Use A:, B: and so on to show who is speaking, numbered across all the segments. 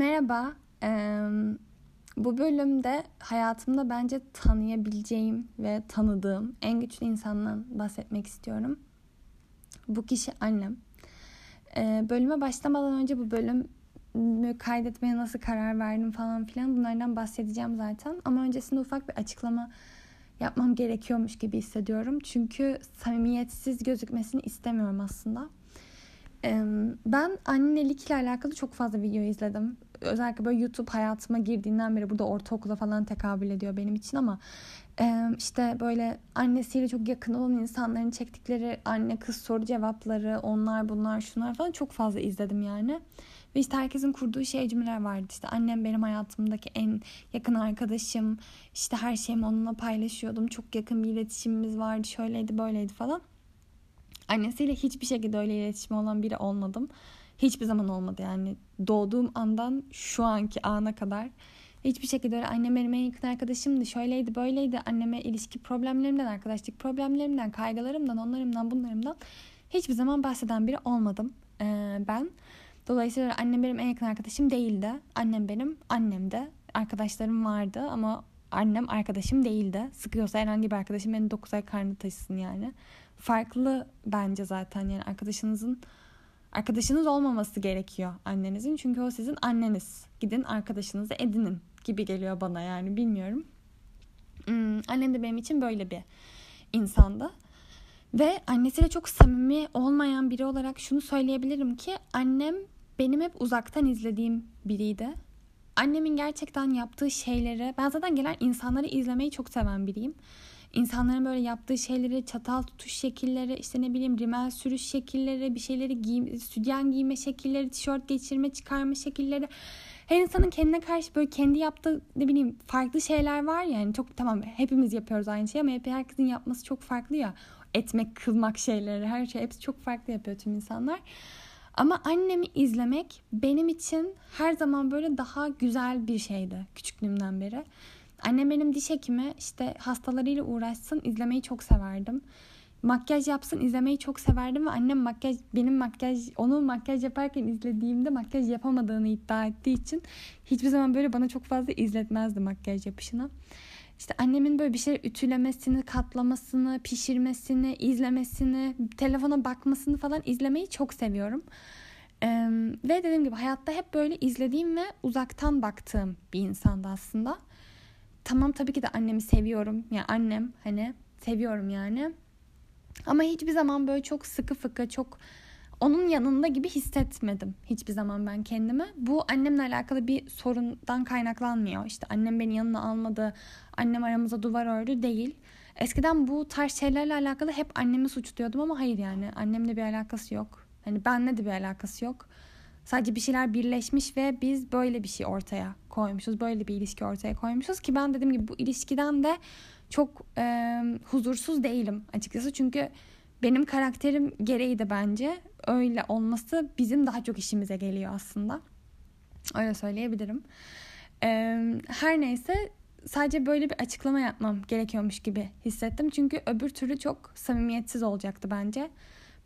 A: Merhaba. Ee, bu bölümde hayatımda bence tanıyabileceğim ve tanıdığım en güçlü insandan bahsetmek istiyorum. Bu kişi annem. Ee, bölüme başlamadan önce bu bölümü kaydetmeye nasıl karar verdim falan filan bunlardan bahsedeceğim zaten. Ama öncesinde ufak bir açıklama yapmam gerekiyormuş gibi hissediyorum. Çünkü samimiyetsiz gözükmesini istemiyorum aslında. Ben annelikle alakalı çok fazla video izledim. Özellikle böyle YouTube hayatıma girdiğinden beri burada ortaokula falan tekabül ediyor benim için ama işte böyle annesiyle çok yakın olan insanların çektikleri anne kız soru cevapları onlar bunlar şunlar falan çok fazla izledim yani. Ve işte herkesin kurduğu şey cümleler vardı. İşte annem benim hayatımdaki en yakın arkadaşım. İşte her şeyimi onunla paylaşıyordum. Çok yakın bir iletişimimiz vardı. Şöyleydi böyleydi falan. Annesiyle hiçbir şekilde öyle iletişim olan biri olmadım. Hiçbir zaman olmadı yani. Doğduğum andan şu anki ana kadar hiçbir şekilde öyle annem benim en yakın arkadaşımdı. Şöyleydi böyleydi. Anneme ilişki problemlerimden, arkadaşlık problemlerimden, kaygılarımdan, onlarımdan, bunlarımdan hiçbir zaman bahseden biri olmadım ee, ben. Dolayısıyla annem benim en yakın arkadaşım değildi. Annem benim annemdi. Arkadaşlarım vardı ama annem arkadaşım değildi. Sıkıyorsa herhangi bir arkadaşım beni 9 ay karnı taşısın yani farklı bence zaten yani arkadaşınızın arkadaşınız olmaması gerekiyor annenizin çünkü o sizin anneniz. Gidin arkadaşınızı edinin gibi geliyor bana yani bilmiyorum. Hmm, annem de benim için böyle bir insandı. Ve annesiyle çok samimi olmayan biri olarak şunu söyleyebilirim ki annem benim hep uzaktan izlediğim biriydi. Annemin gerçekten yaptığı şeyleri, ben zaten gelen insanları izlemeyi çok seven biriyim insanların böyle yaptığı şeyleri, çatal tutuş şekilleri, işte ne bileyim rimel sürüş şekilleri, bir şeyleri giy, sütyen giyme şekilleri, tişört geçirme, çıkarma şekilleri. Her insanın kendine karşı böyle kendi yaptığı ne bileyim farklı şeyler var ya. Yani çok tamam hepimiz yapıyoruz aynı şeyi ama hep herkesin yapması çok farklı ya. Etmek, kılmak şeyleri, her şey hepsi çok farklı yapıyor tüm insanlar. Ama annemi izlemek benim için her zaman böyle daha güzel bir şeydi küçüklüğümden beri. Annem benim diş hekimi işte hastalarıyla uğraşsın izlemeyi çok severdim. Makyaj yapsın izlemeyi çok severdim ve annem makyaj benim makyaj onu makyaj yaparken izlediğimde makyaj yapamadığını iddia ettiği için hiçbir zaman böyle bana çok fazla izletmezdi makyaj yapışını. İşte annemin böyle bir şey ütülemesini, katlamasını, pişirmesini, izlemesini, telefona bakmasını falan izlemeyi çok seviyorum. Ee, ve dediğim gibi hayatta hep böyle izlediğim ve uzaktan baktığım bir insandı aslında tamam tabii ki de annemi seviyorum. Yani annem hani seviyorum yani. Ama hiçbir zaman böyle çok sıkı fıkı, çok onun yanında gibi hissetmedim hiçbir zaman ben kendimi. Bu annemle alakalı bir sorundan kaynaklanmıyor. İşte annem beni yanına almadı, annem aramıza duvar ördü değil. Eskiden bu tarz şeylerle alakalı hep annemi suçluyordum ama hayır yani annemle bir alakası yok. Hani benle de bir alakası yok. Sadece bir şeyler birleşmiş ve biz böyle bir şey ortaya koymuşuz. Böyle bir ilişki ortaya koymuşuz ki ben dediğim gibi bu ilişkiden de çok e, huzursuz değilim açıkçası. Çünkü benim karakterim gereği de bence öyle olması bizim daha çok işimize geliyor aslında. Öyle söyleyebilirim. E, her neyse sadece böyle bir açıklama yapmam gerekiyormuş gibi hissettim. Çünkü öbür türlü çok samimiyetsiz olacaktı bence.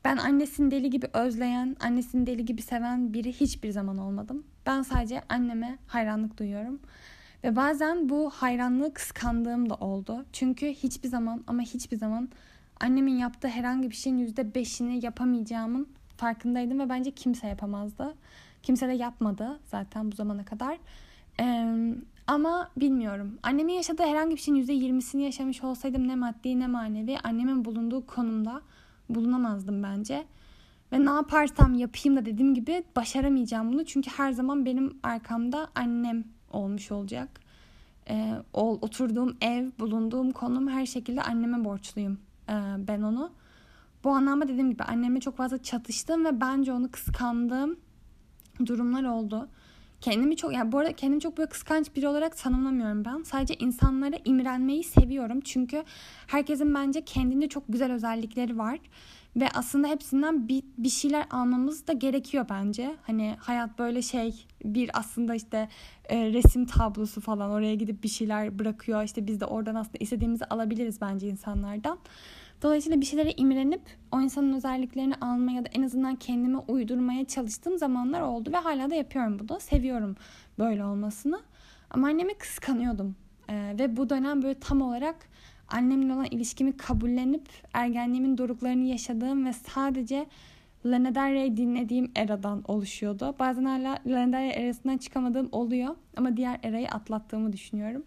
A: Ben annesini deli gibi özleyen, annesini deli gibi seven biri hiçbir zaman olmadım. Ben sadece anneme hayranlık duyuyorum. Ve bazen bu hayranlığı kıskandığım da oldu. Çünkü hiçbir zaman ama hiçbir zaman annemin yaptığı herhangi bir şeyin yüzde beşini yapamayacağımın farkındaydım ve bence kimse yapamazdı. Kimse de yapmadı zaten bu zamana kadar. Ee, ama bilmiyorum. Annemin yaşadığı herhangi bir şeyin yüzde yirmisini yaşamış olsaydım ne maddi ne manevi annemin bulunduğu konumda bulunamazdım bence. Ve ne yaparsam yapayım da dediğim gibi başaramayacağım bunu. Çünkü her zaman benim arkamda annem olmuş olacak. Ee, oturduğum ev, bulunduğum konum her şekilde anneme borçluyum ee, ben onu. Bu anlamda dediğim gibi annemle çok fazla çatıştım ve bence onu kıskandığım durumlar oldu. Kendimi çok yani bu arada kendimi çok böyle kıskanç biri olarak tanımlamıyorum ben. Sadece insanlara imrenmeyi seviyorum. Çünkü herkesin bence kendinde çok güzel özellikleri var. Ve aslında hepsinden bir, bir şeyler almamız da gerekiyor bence. Hani hayat böyle şey bir aslında işte e, resim tablosu falan oraya gidip bir şeyler bırakıyor. İşte biz de oradan aslında istediğimizi alabiliriz bence insanlardan. Dolayısıyla bir şeylere imrenip o insanın özelliklerini almaya ya da en azından kendime uydurmaya çalıştığım zamanlar oldu ve hala da yapıyorum bunu. Seviyorum böyle olmasını. Ama annemi kıskanıyordum. Ee, ve bu dönem böyle tam olarak annemle olan ilişkimi kabullenip ergenliğimin doruklarını yaşadığım ve sadece Lana Del Rey dinlediğim eradan oluşuyordu. Bazen hala Lana Del Rey erasından çıkamadığım oluyor ama diğer erayı atlattığımı düşünüyorum.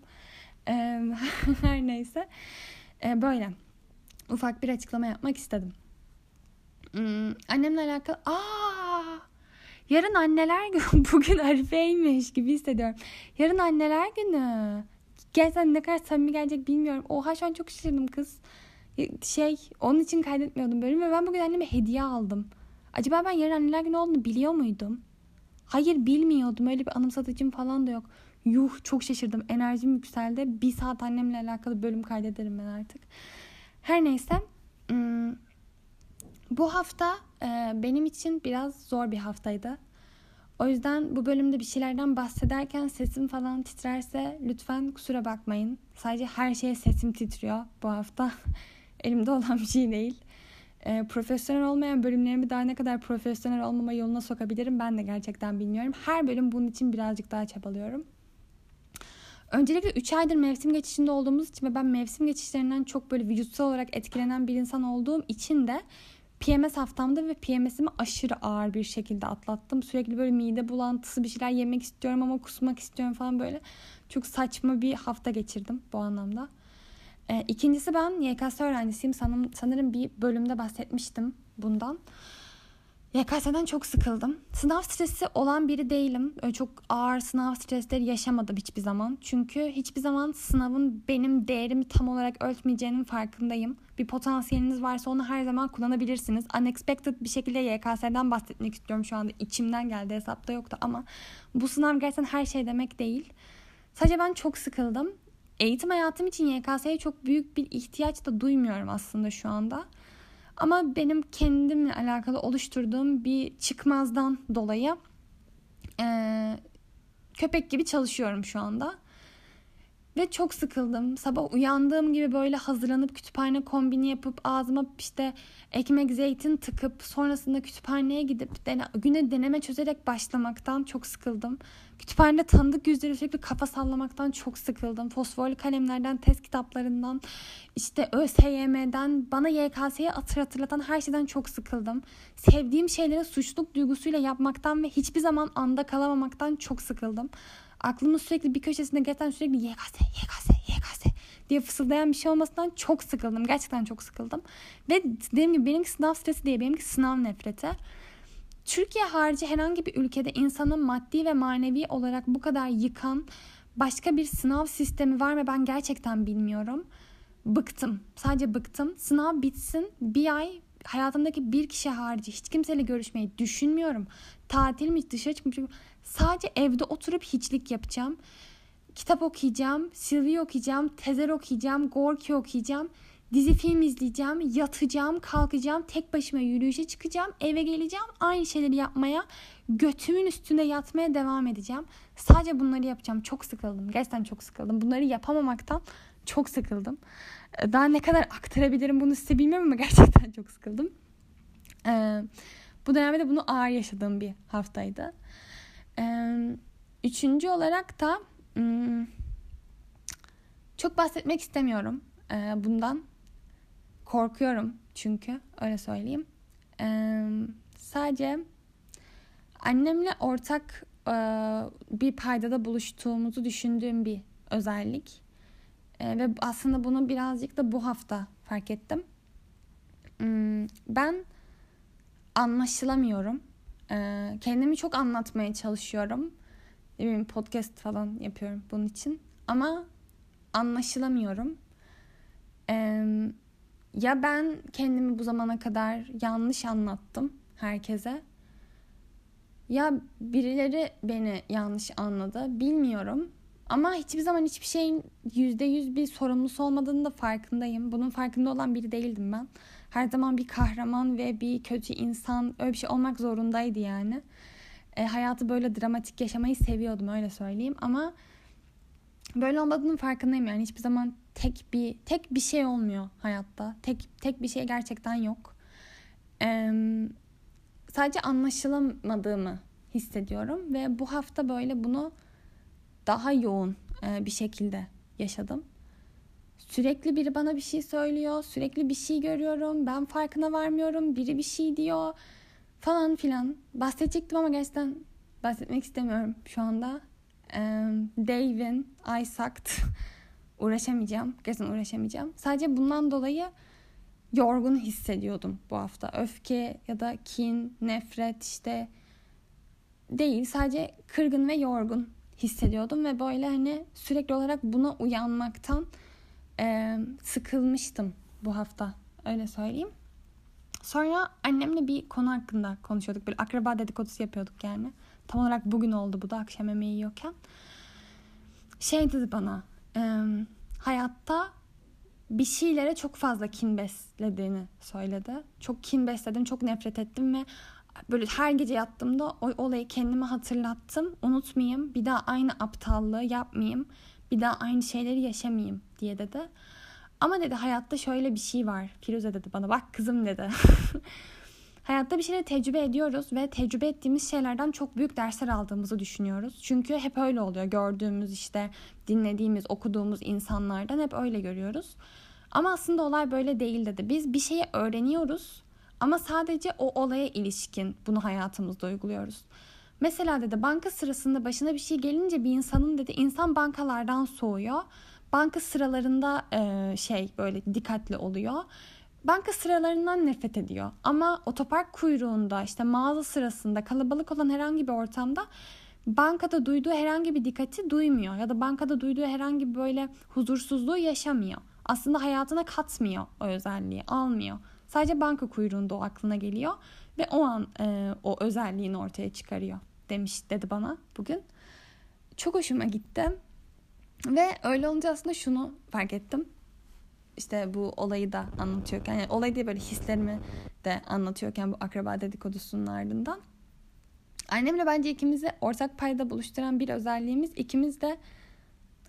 A: Ee, her neyse ee, böyle ufak bir açıklama yapmak istedim. Hmm, annemle alakalı aa yarın anneler günü bugün Arife'ymiş gibi hissediyorum. Yarın anneler günü. Gerçekten ne kadar samimi gelecek bilmiyorum. Oha şu an çok şaşırdım kız. Şey onun için kaydetmiyordum bölümü ve ben bugün anneme hediye aldım. Acaba ben yarın anneler günü olduğunu biliyor muydum? Hayır bilmiyordum. Öyle bir anımsatıcım falan da yok. Yuh çok şaşırdım. Enerjim yükseldi. Bir saat annemle alakalı bölüm kaydederim ben artık. Her neyse. Bu hafta benim için biraz zor bir haftaydı. O yüzden bu bölümde bir şeylerden bahsederken sesim falan titrerse lütfen kusura bakmayın. Sadece her şeye sesim titriyor bu hafta. Elimde olan bir şey değil. E, profesyonel olmayan bölümlerimi daha ne kadar profesyonel olmama yoluna sokabilirim ben de gerçekten bilmiyorum. Her bölüm bunun için birazcık daha çabalıyorum. Öncelikle 3 aydır mevsim geçişinde olduğumuz için ve ben mevsim geçişlerinden çok böyle vücutsal olarak etkilenen bir insan olduğum için de PMS haftamda ve PMS'imi aşırı ağır bir şekilde atlattım. Sürekli böyle mide bulantısı bir şeyler yemek istiyorum ama kusmak istiyorum falan böyle. Çok saçma bir hafta geçirdim bu anlamda. Ee, ikincisi ben YKS öğrencisiyim. Sanırım, sanırım bir bölümde bahsetmiştim bundan. YKS'den çok sıkıldım. Sınav stresi olan biri değilim. Öyle çok ağır sınav stresleri yaşamadım hiçbir zaman. Çünkü hiçbir zaman sınavın benim değerimi tam olarak ölçmeyeceğinin farkındayım. Bir potansiyeliniz varsa onu her zaman kullanabilirsiniz. Unexpected bir şekilde YKS'den bahsetmek istiyorum şu anda. İçimden geldi hesapta yoktu ama bu sınav gerçekten her şey demek değil. Sadece ben çok sıkıldım. Eğitim hayatım için YKS'ye çok büyük bir ihtiyaç da duymuyorum aslında şu anda. Ama benim kendimle alakalı oluşturduğum bir çıkmazdan dolayı e, köpek gibi çalışıyorum şu anda. Ve çok sıkıldım. Sabah uyandığım gibi böyle hazırlanıp kütüphane kombini yapıp ağzıma işte ekmek zeytin tıkıp sonrasında kütüphaneye gidip dene, güne deneme çözerek başlamaktan çok sıkıldım. Kütüphanede tanıdık yüzleri sürekli kafa sallamaktan çok sıkıldım. Fosforlu kalemlerden, test kitaplarından, işte ÖSYM'den, bana YKS'ye hatır hatırlatan her şeyden çok sıkıldım. Sevdiğim şeyleri suçluluk duygusuyla yapmaktan ve hiçbir zaman anda kalamamaktan çok sıkıldım aklımın sürekli bir köşesinde gerçekten sürekli YKS, YKS, YKS diye fısıldayan bir şey olmasından çok sıkıldım. Gerçekten çok sıkıldım. Ve dediğim gibi benimki sınav stresi değil, benimki sınav nefreti. Türkiye harici herhangi bir ülkede insanın maddi ve manevi olarak bu kadar yıkan başka bir sınav sistemi var mı ben gerçekten bilmiyorum. Bıktım. Sadece bıktım. Sınav bitsin. Bir ay hayatımdaki bir kişi harici hiç kimseyle görüşmeyi düşünmüyorum. Tatilmiş, dışarı çıkmış. Sadece evde oturup hiçlik yapacağım. Kitap okuyacağım, Sylvie okuyacağım, Tezer okuyacağım, Gorky okuyacağım. Dizi film izleyeceğim, yatacağım, kalkacağım, tek başıma yürüyüşe çıkacağım, eve geleceğim, aynı şeyleri yapmaya, götümün üstünde yatmaya devam edeceğim. Sadece bunları yapacağım. Çok sıkıldım. Gerçekten çok sıkıldım. Bunları yapamamaktan çok sıkıldım. Ee, daha ne kadar aktarabilirim bunu size bilmiyorum ama gerçekten çok sıkıldım. Ee, bu dönemde de bunu ağır yaşadığım bir haftaydı. Üçüncü olarak da hmm, çok bahsetmek istemiyorum e, bundan. Korkuyorum çünkü öyle söyleyeyim. Sadece annemle ortak e, bir paydada buluştuğumuzu düşündüğüm bir özellik. E, ve aslında bunu birazcık da bu hafta fark ettim. Hmm, ben anlaşılamıyorum. Kendimi çok anlatmaya çalışıyorum. Ne bileyim podcast falan yapıyorum bunun için. Ama anlaşılamıyorum. Ya ben kendimi bu zamana kadar yanlış anlattım herkese. Ya birileri beni yanlış anladı. Bilmiyorum. Ama hiçbir zaman hiçbir şeyin yüzde yüz bir sorumlusu olmadığını da farkındayım. Bunun farkında olan biri değildim ben. Her zaman bir kahraman ve bir kötü insan öyle bir şey olmak zorundaydı yani. E, hayatı böyle dramatik yaşamayı seviyordum öyle söyleyeyim. Ama böyle olmadığının farkındayım yani hiçbir zaman tek bir tek bir şey olmuyor hayatta. Tek tek bir şey gerçekten yok. Ee, sadece anlaşılamadığımı hissediyorum ve bu hafta böyle bunu daha yoğun e, bir şekilde yaşadım. Sürekli biri bana bir şey söylüyor, sürekli bir şey görüyorum, ben farkına varmıyorum, biri bir şey diyor falan filan. Bahsedecektim ama gerçekten bahsetmek istemiyorum şu anda. Ee, Dave'in I sucked. uğraşamayacağım. Gerçekten uğraşamayacağım. Sadece bundan dolayı yorgun hissediyordum bu hafta. Öfke ya da kin, nefret işte değil. Sadece kırgın ve yorgun hissediyordum ve böyle hani sürekli olarak buna uyanmaktan e, sıkılmıştım bu hafta. Öyle söyleyeyim. Sonra annemle bir konu hakkında konuşuyorduk. Böyle akraba dedikodusu yapıyorduk yani. Tam olarak bugün oldu bu da akşam yemeği yiyorken. Şey dedi bana. E, hayatta bir şeylere çok fazla kin beslediğini söyledi. Çok kin besledim, çok nefret ettim ve böyle her gece yattığımda o olayı kendime hatırlattım. Unutmayayım, bir daha aynı aptallığı yapmayayım, bir daha aynı şeyleri yaşamayayım diye dedi. Ama dedi hayatta şöyle bir şey var. Firuze dedi bana bak kızım dedi. hayatta bir şeyleri tecrübe ediyoruz ve tecrübe ettiğimiz şeylerden çok büyük dersler aldığımızı düşünüyoruz. Çünkü hep öyle oluyor. Gördüğümüz işte dinlediğimiz, okuduğumuz insanlardan hep öyle görüyoruz. Ama aslında olay böyle değil dedi. Biz bir şeyi öğreniyoruz ama sadece o olaya ilişkin bunu hayatımızda uyguluyoruz. Mesela dedi banka sırasında başına bir şey gelince bir insanın dedi insan bankalardan soğuyor. Banka sıralarında e, şey böyle dikkatli oluyor. Banka sıralarından nefret ediyor. Ama otopark kuyruğunda işte mağaza sırasında kalabalık olan herhangi bir ortamda bankada duyduğu herhangi bir dikkati duymuyor ya da bankada duyduğu herhangi bir böyle huzursuzluğu yaşamıyor. Aslında hayatına katmıyor o özelliği, almıyor. Sadece banka kuyruğunda o aklına geliyor ve o an e, o özelliğini ortaya çıkarıyor demiş dedi bana bugün. Çok hoşuma gitti. Ve öyle olunca aslında şunu fark ettim. İşte bu olayı da anlatıyorken, yani olay değil böyle hislerimi de anlatıyorken bu akraba dedikodusunun ardından. Annemle bence ikimizi ortak payda buluşturan bir özelliğimiz ikimiz de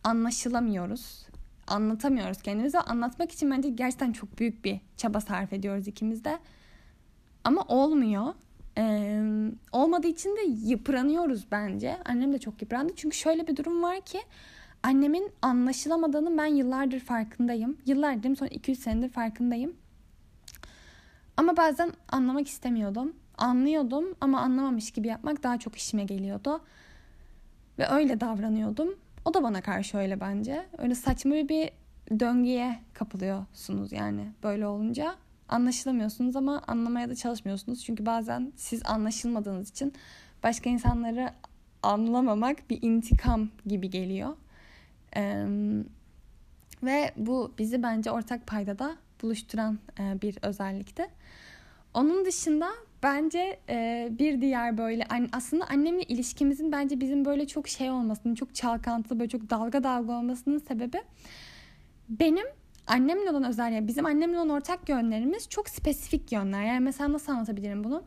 A: anlaşılamıyoruz anlatamıyoruz kendimizi. Anlatmak için bence gerçekten çok büyük bir çaba sarf ediyoruz ikimiz de. Ama olmuyor. Ee, olmadığı için de yıpranıyoruz bence. Annem de çok yıprandı. Çünkü şöyle bir durum var ki annemin anlaşılamadığını ben yıllardır farkındayım. Yıllardır son 200 senedir farkındayım. Ama bazen anlamak istemiyordum. Anlıyordum ama anlamamış gibi yapmak daha çok işime geliyordu. Ve öyle davranıyordum. O da bana karşı öyle bence. Öyle saçma bir döngüye kapılıyorsunuz yani böyle olunca. Anlaşılamıyorsunuz ama anlamaya da çalışmıyorsunuz. Çünkü bazen siz anlaşılmadığınız için başka insanları anlamamak bir intikam gibi geliyor. Ee, ve bu bizi bence ortak paydada buluşturan e, bir özellikti. Onun dışında bence e, bir diğer böyle aslında annemle ilişkimizin bence bizim böyle çok şey olmasının, çok çalkantılı, böyle çok dalga dalga olmasının sebebi benim annemle olan özelliği, bizim annemle olan ortak yönlerimiz çok spesifik yönler. Yani mesela nasıl anlatabilirim bunu?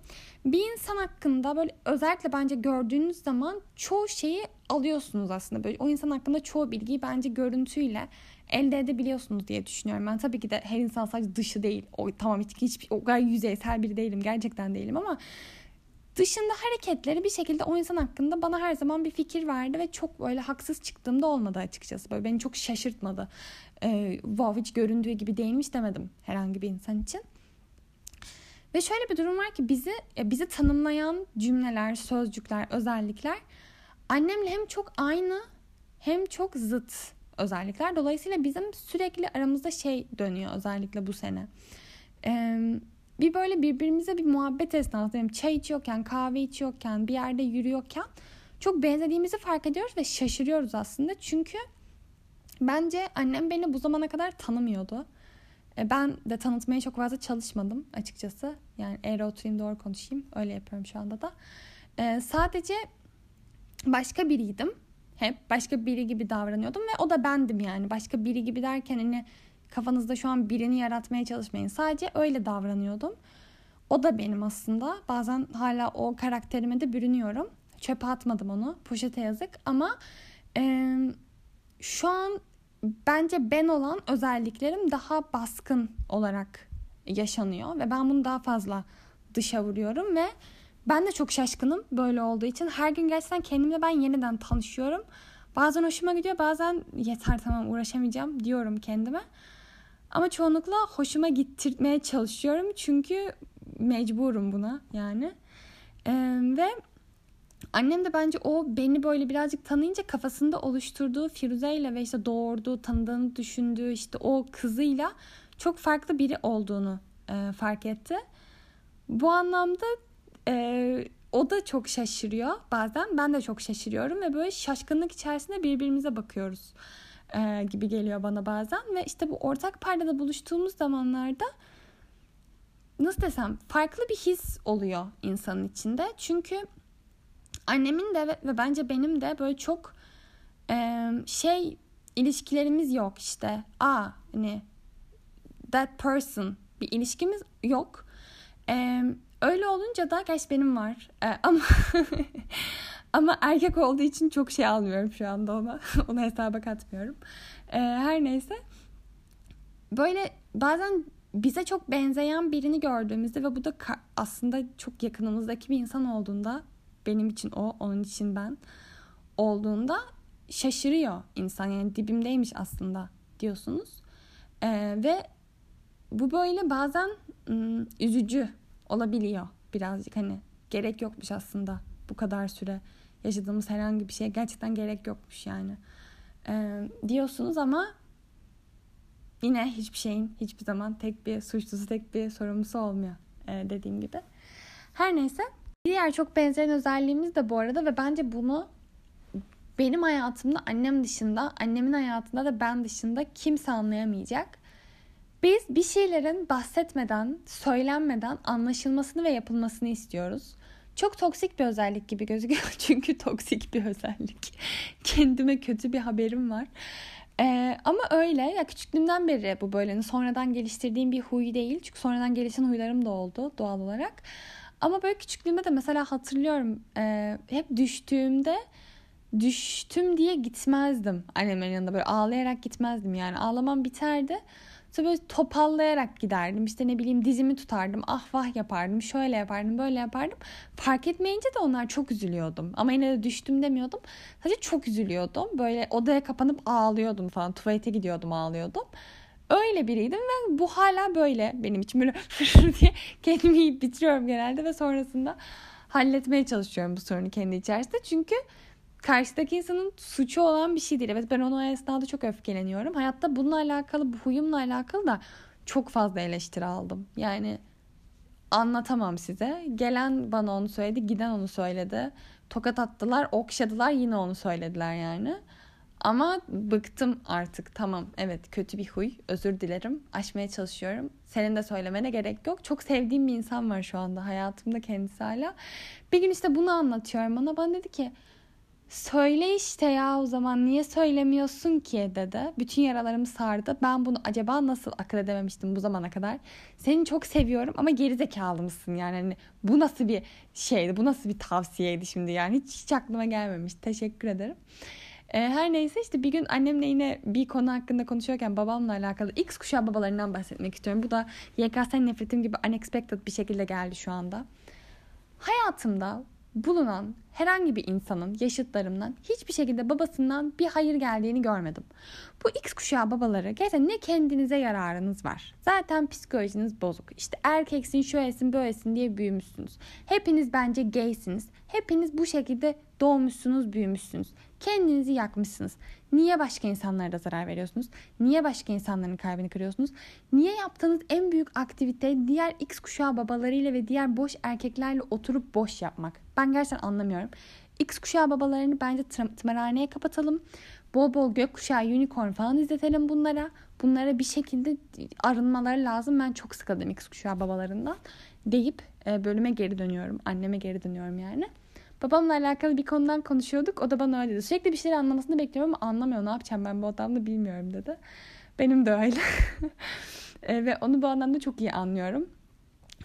A: Bir insan hakkında böyle özellikle bence gördüğünüz zaman çoğu şeyi alıyorsunuz aslında. Böyle o insan hakkında çoğu bilgiyi bence görüntüyle elde edebiliyorsunuz diye düşünüyorum. Ben tabii ki de her insan sadece dışı değil. O tamam hiç hiç o kadar yüzeysel biri değilim. Gerçekten değilim ama dışında hareketleri bir şekilde o insan hakkında bana her zaman bir fikir verdi ve çok böyle haksız çıktığımda olmadı açıkçası. Böyle beni çok şaşırtmadı. Ee, wow hiç göründüğü gibi değilmiş demedim herhangi bir insan için. Ve şöyle bir durum var ki bizi e, bizi tanımlayan cümleler, sözcükler, özellikler annemle hem çok aynı hem çok zıt özellikler. Dolayısıyla bizim sürekli aramızda şey dönüyor özellikle bu sene. Ee, bir böyle birbirimize bir muhabbet esnasında çay içiyorken, kahve içiyorken, bir yerde yürüyorken çok benzediğimizi fark ediyoruz ve şaşırıyoruz aslında. Çünkü bence annem beni bu zamana kadar tanımıyordu. Ben de tanıtmaya çok fazla çalışmadım açıkçası. Yani eğer oturayım doğru konuşayım. Öyle yapıyorum şu anda da. Ee, sadece başka biriydim hep başka biri gibi davranıyordum ve o da bendim yani. Başka biri gibi derken hani kafanızda şu an birini yaratmaya çalışmayın. Sadece öyle davranıyordum. O da benim aslında. Bazen hala o karakterime de bürünüyorum. Çöpe atmadım onu. Poşete yazık ama e, şu an bence ben olan özelliklerim daha baskın olarak yaşanıyor ve ben bunu daha fazla dışa vuruyorum ve ben de çok şaşkınım böyle olduğu için. Her gün gerçekten kendimle ben yeniden tanışıyorum. Bazen hoşuma gidiyor bazen yeter tamam uğraşamayacağım diyorum kendime. Ama çoğunlukla hoşuma gittirmeye çalışıyorum çünkü mecburum buna yani. Ee, ve annem de bence o beni böyle birazcık tanıyınca kafasında oluşturduğu Firuze ile ve işte doğurduğu, tanıdığını düşündüğü işte o kızıyla çok farklı biri olduğunu e, fark etti. Bu anlamda e, o da çok şaşırıyor bazen. Ben de çok şaşırıyorum ve böyle şaşkınlık içerisinde birbirimize bakıyoruz e, gibi geliyor bana bazen. Ve işte bu ortak paydada buluştuğumuz zamanlarda nasıl desem farklı bir his oluyor insanın içinde. Çünkü annemin de ve bence benim de böyle çok e, şey ilişkilerimiz yok işte. Aa hani that person bir ilişkimiz yok. E, öyle olunca da gerçi benim var e, ama ama erkek olduğu için çok şey almıyorum şu anda ona. Onu hesaba katmıyorum. E, her neyse böyle bazen bize çok benzeyen birini gördüğümüzde ve bu da aslında çok yakınımızdaki bir insan olduğunda benim için o, onun için ben olduğunda şaşırıyor insan. Yani dibimdeymiş aslında diyorsunuz. Ee, ve bu böyle bazen ım, üzücü olabiliyor birazcık hani gerek yokmuş aslında bu kadar süre yaşadığımız herhangi bir şeye gerçekten gerek yokmuş yani ee, diyorsunuz ama yine hiçbir şeyin hiçbir zaman tek bir suçlusu tek bir sorumlusu olmuyor ee, dediğim gibi. Her neyse diğer çok benzeyen özelliğimiz de bu arada ve bence bunu benim hayatımda annem dışında annemin hayatında da ben dışında kimse anlayamayacak. Biz bir şeylerin bahsetmeden, söylenmeden anlaşılmasını ve yapılmasını istiyoruz. Çok toksik bir özellik gibi gözüküyor çünkü toksik bir özellik. Kendime kötü bir haberim var. Ee, ama öyle ya küçüklüğümden beri bu böyle hani sonradan geliştirdiğim bir huy değil. Çünkü sonradan gelişen huylarım da oldu doğal olarak. Ama böyle küçüklüğümde de mesela hatırlıyorum e, hep düştüğümde düştüm diye gitmezdim annemin yanında böyle ağlayarak gitmezdim yani ağlamam biterdi. Sonra böyle topallayarak giderdim. İşte ne bileyim dizimi tutardım. Ah vah yapardım. Şöyle yapardım. Böyle yapardım. Fark etmeyince de onlar çok üzülüyordum. Ama yine de düştüm demiyordum. Sadece çok üzülüyordum. Böyle odaya kapanıp ağlıyordum falan. Tuvalete gidiyordum ağlıyordum. Öyle biriydim ve bu hala böyle benim için böyle diye kendimi bitiriyorum genelde ve sonrasında halletmeye çalışıyorum bu sorunu kendi içerisinde. Çünkü karşıdaki insanın suçu olan bir şey değil. Evet ben ona esnada çok öfkeleniyorum. Hayatta bununla alakalı, bu huyumla alakalı da çok fazla eleştiri aldım. Yani anlatamam size. Gelen bana onu söyledi, giden onu söyledi. Tokat attılar, okşadılar, yine onu söylediler yani. Ama bıktım artık. Tamam evet kötü bir huy. Özür dilerim. Aşmaya çalışıyorum. Senin de söylemene gerek yok. Çok sevdiğim bir insan var şu anda hayatımda kendisi hala. Bir gün işte bunu anlatıyorum bana. Bana dedi ki Söyle işte ya o zaman niye söylemiyorsun ki dedi. Bütün yaralarımı sardı. Ben bunu acaba nasıl akıl edememiştim bu zamana kadar. Seni çok seviyorum ama geri zekalı mısın yani hani bu nasıl bir şeydi bu nasıl bir tavsiyeydi şimdi yani hiç, hiç aklıma gelmemiş. Teşekkür ederim. Ee, her neyse işte bir gün annemle yine bir konu hakkında konuşuyorken babamla alakalı X kuşağı babalarından bahsetmek istiyorum. Bu da YKS nefretim gibi unexpected bir şekilde geldi şu anda. Hayatımda bulunan herhangi bir insanın yaşıtlarımdan hiçbir şekilde babasından bir hayır geldiğini görmedim. Bu X kuşağı babaları gerçekten ne kendinize yararınız var. Zaten psikolojiniz bozuk. İşte erkeksin, şöylesin, böylesin diye büyümüşsünüz. Hepiniz bence gaysiniz. Hepiniz bu şekilde doğmuşsunuz, büyümüşsünüz. Kendinizi yakmışsınız. Niye başka insanlara da zarar veriyorsunuz? Niye başka insanların kalbini kırıyorsunuz? Niye yaptığınız en büyük aktivite diğer X kuşağı babalarıyla ve diğer boş erkeklerle oturup boş yapmak? Ben gerçekten anlamıyorum. X kuşağı babalarını bence tımarhaneye kapatalım. Bol bol gökkuşağı, unicorn falan izletelim bunlara. Bunlara bir şekilde arınmaları lazım. Ben çok sıkıldım X kuşağı babalarından deyip e, bölüme geri dönüyorum. Anneme geri dönüyorum yani. Babamla alakalı bir konudan konuşuyorduk. O da bana öyle dedi. Sürekli bir şeyler anlamasını bekliyorum ama anlamıyor. Ne yapacağım ben bu adamla bilmiyorum dedi. Benim de öyle. e, ve onu bu anlamda çok iyi anlıyorum.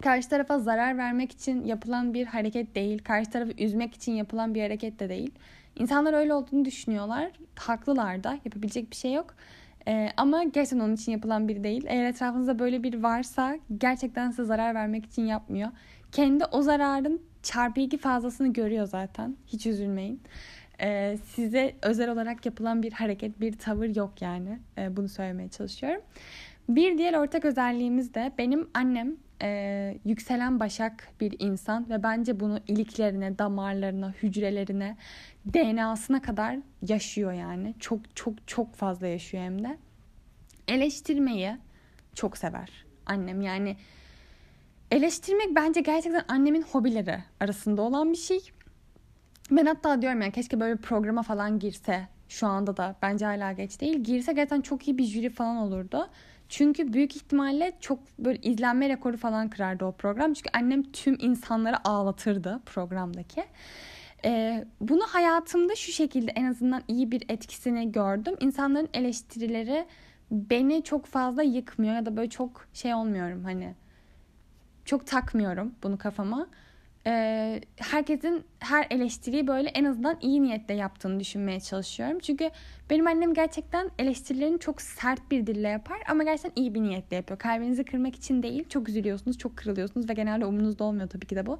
A: Karşı tarafa zarar vermek için yapılan bir hareket değil. Karşı tarafı üzmek için yapılan bir hareket de değil. İnsanlar öyle olduğunu düşünüyorlar. Haklılar da. Yapabilecek bir şey yok. Ee, ama gerçekten onun için yapılan biri değil. Eğer etrafınızda böyle bir varsa gerçekten size zarar vermek için yapmıyor. Kendi o zararın çarpı iki fazlasını görüyor zaten. Hiç üzülmeyin. Ee, size özel olarak yapılan bir hareket, bir tavır yok yani. Ee, bunu söylemeye çalışıyorum. Bir diğer ortak özelliğimiz de benim annem e, yükselen başak bir insan ve bence bunu iliklerine, damarlarına, hücrelerine, DNA'sına kadar yaşıyor yani. Çok çok çok fazla yaşıyor hem de. Eleştirmeyi çok sever annem. Yani eleştirmek bence gerçekten annemin hobileri arasında olan bir şey. Ben hatta diyorum ya keşke böyle bir programa falan girse şu anda da bence hala geç değil. Girse gerçekten çok iyi bir jüri falan olurdu. Çünkü büyük ihtimalle çok böyle izlenme rekoru falan kırardı o program. Çünkü annem tüm insanları ağlatırdı programdaki. Ee, bunu hayatımda şu şekilde en azından iyi bir etkisini gördüm. İnsanların eleştirileri beni çok fazla yıkmıyor ya da böyle çok şey olmuyorum hani çok takmıyorum bunu kafama e, herkesin her eleştiriyi böyle en azından iyi niyetle yaptığını düşünmeye çalışıyorum. Çünkü benim annem gerçekten eleştirilerini çok sert bir dille yapar ama gerçekten iyi bir niyetle yapıyor. Kalbinizi kırmak için değil. Çok üzülüyorsunuz, çok kırılıyorsunuz ve genelde umurunuzda olmuyor tabii ki de bu.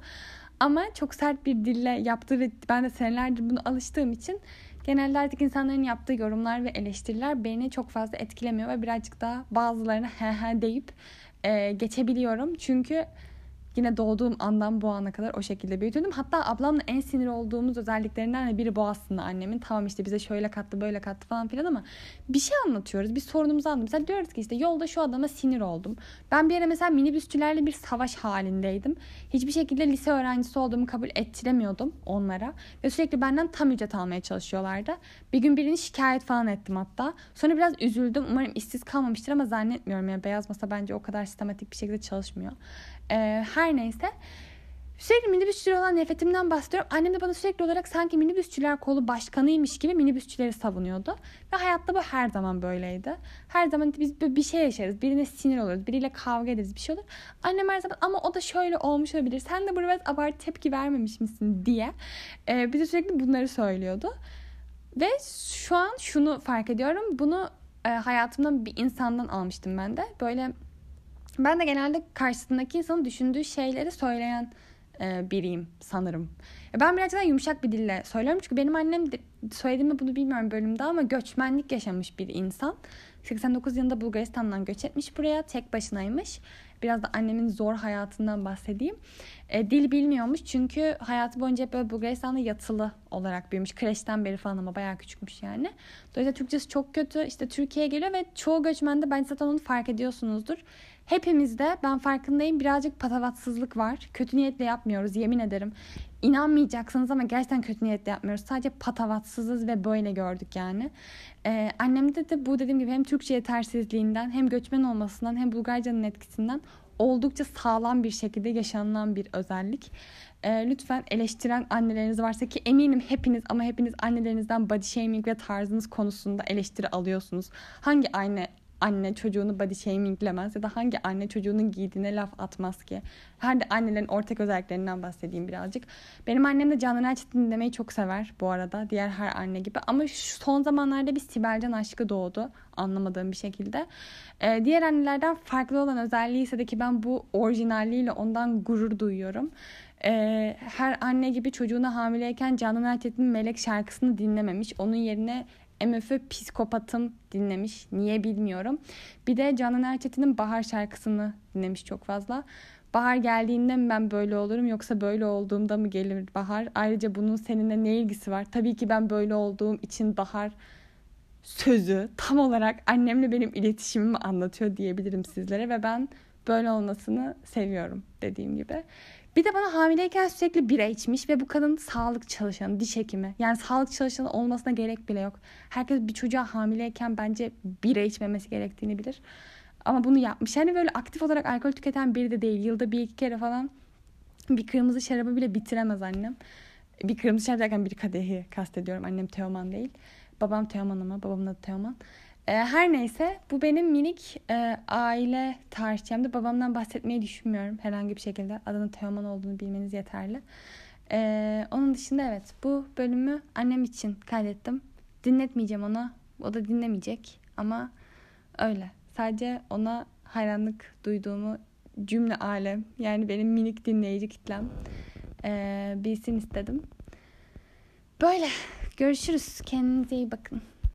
A: Ama çok sert bir dille yaptığı ve ben de senelerdir bunu alıştığım için genelde artık insanların yaptığı yorumlar ve eleştiriler beni çok fazla etkilemiyor ve birazcık daha bazılarına he he deyip geçebiliyorum. Çünkü Yine doğduğum andan bu ana kadar o şekilde büyütüldüm. Hatta ablamla en sinir olduğumuz özelliklerinden de biri bu aslında annemin. Tamam işte bize şöyle kattı böyle kattı falan filan ama bir şey anlatıyoruz. Bir sorunumuzu anlatıyoruz. Mesela diyoruz ki işte yolda şu adama sinir oldum. Ben bir ara mesela minibüsçülerle bir savaş halindeydim. Hiçbir şekilde lise öğrencisi olduğumu kabul ettiremiyordum onlara. Ve sürekli benden tam ücret almaya çalışıyorlardı. Bir gün birini şikayet falan ettim hatta. Sonra biraz üzüldüm. Umarım işsiz kalmamıştır ama zannetmiyorum. Yani beyaz masa bence o kadar sistematik bir şekilde çalışmıyor. Ee, her neyse. Sürekli minibüsçüler olan nefretimden bahsediyorum. Annem de bana sürekli olarak sanki minibüsçüler kolu başkanıymış gibi minibüsçüleri savunuyordu. Ve hayatta bu her zaman böyleydi. Her zaman biz bir şey yaşarız. Birine sinir oluruz. Biriyle kavga ederiz. Bir şey olur. Annem her zaman ama o da şöyle olmuş olabilir. Sen de burada biraz abartı tepki vermemiş misin diye. E, bize sürekli bunları söylüyordu. Ve şu an şunu fark ediyorum. Bunu e, hayatımdan bir insandan almıştım ben de. Böyle ben de genelde karşısındaki insanın düşündüğü şeyleri söyleyen e, biriyim sanırım. Ben birazcık daha yumuşak bir dille söylüyorum. Çünkü benim annem de, söylediğimi bunu bilmiyorum bölümde ama göçmenlik yaşamış bir insan. 89 yılında Bulgaristan'dan göç etmiş buraya. Tek başınaymış. Biraz da annemin zor hayatından bahsedeyim. E, dil bilmiyormuş çünkü hayatı boyunca hep böyle Bulgaristan'da yatılı olarak büyümüş. Kreşten beri falan ama bayağı küçükmüş yani. Dolayısıyla Türkçesi çok kötü. İşte Türkiye'ye geliyor ve çoğu göçmende bence zaten onu fark ediyorsunuzdur. Hepimizde ben farkındayım birazcık patavatsızlık var. Kötü niyetle yapmıyoruz yemin ederim. İnanmayacaksınız ama gerçekten kötü niyetle yapmıyoruz. Sadece patavatsızız ve böyle gördük yani. Ee, annemde de bu dediğim gibi hem Türkçe yetersizliğinden hem göçmen olmasından hem Bulgarcanın etkisinden oldukça sağlam bir şekilde yaşanılan bir özellik. Ee, lütfen eleştiren anneleriniz varsa ki eminim hepiniz ama hepiniz annelerinizden body shaming ve tarzınız konusunda eleştiri alıyorsunuz. Hangi anne anne çocuğunu body shaminglemez ya da hangi anne çocuğunun giydiğine laf atmaz ki. Her de annelerin ortak özelliklerinden bahsedeyim birazcık. Benim annem de Canan Erçetin dinlemeyi çok sever bu arada. Diğer her anne gibi. Ama şu son zamanlarda bir Sibelcan aşkı doğdu. Anlamadığım bir şekilde. Ee, diğer annelerden farklı olan özelliği ise de ki ben bu orijinalliğiyle ondan gurur duyuyorum. Ee, her anne gibi çocuğuna hamileyken Canan Erçetin'in Melek şarkısını dinlememiş. Onun yerine MFÖ Psikopatım dinlemiş. Niye bilmiyorum. Bir de Canan Erçetin'in Bahar şarkısını dinlemiş çok fazla. Bahar geldiğinde mi ben böyle olurum yoksa böyle olduğumda mı gelir bahar? Ayrıca bunun seninle ne ilgisi var? Tabii ki ben böyle olduğum için bahar sözü tam olarak annemle benim iletişimimi anlatıyor diyebilirim sizlere ve ben böyle olmasını seviyorum dediğim gibi. Bir de bana hamileyken sürekli bira içmiş ve bu kadın sağlık çalışanı, diş hekimi. Yani sağlık çalışanı olmasına gerek bile yok. Herkes bir çocuğa hamileyken bence bira içmemesi gerektiğini bilir. Ama bunu yapmış. Yani böyle aktif olarak alkol tüketen biri de değil. Yılda bir iki kere falan bir kırmızı şarabı bile bitiremez annem. Bir kırmızı şarap derken bir kadehi kastediyorum. Annem Teoman değil. Babam Teoman ama babamın adı Teoman. E, her neyse bu benim minik e, aile tarihçemde babamdan bahsetmeyi düşünmüyorum herhangi bir şekilde. Adının Teoman olduğunu bilmeniz yeterli. Ee, onun dışında evet bu bölümü annem için kaydettim. Dinletmeyeceğim ona. O da dinlemeyecek ama öyle. Sadece ona hayranlık duyduğumu cümle alem yani benim minik dinleyici kitlem ee, bilsin istedim. Böyle görüşürüz. Kendinize iyi bakın.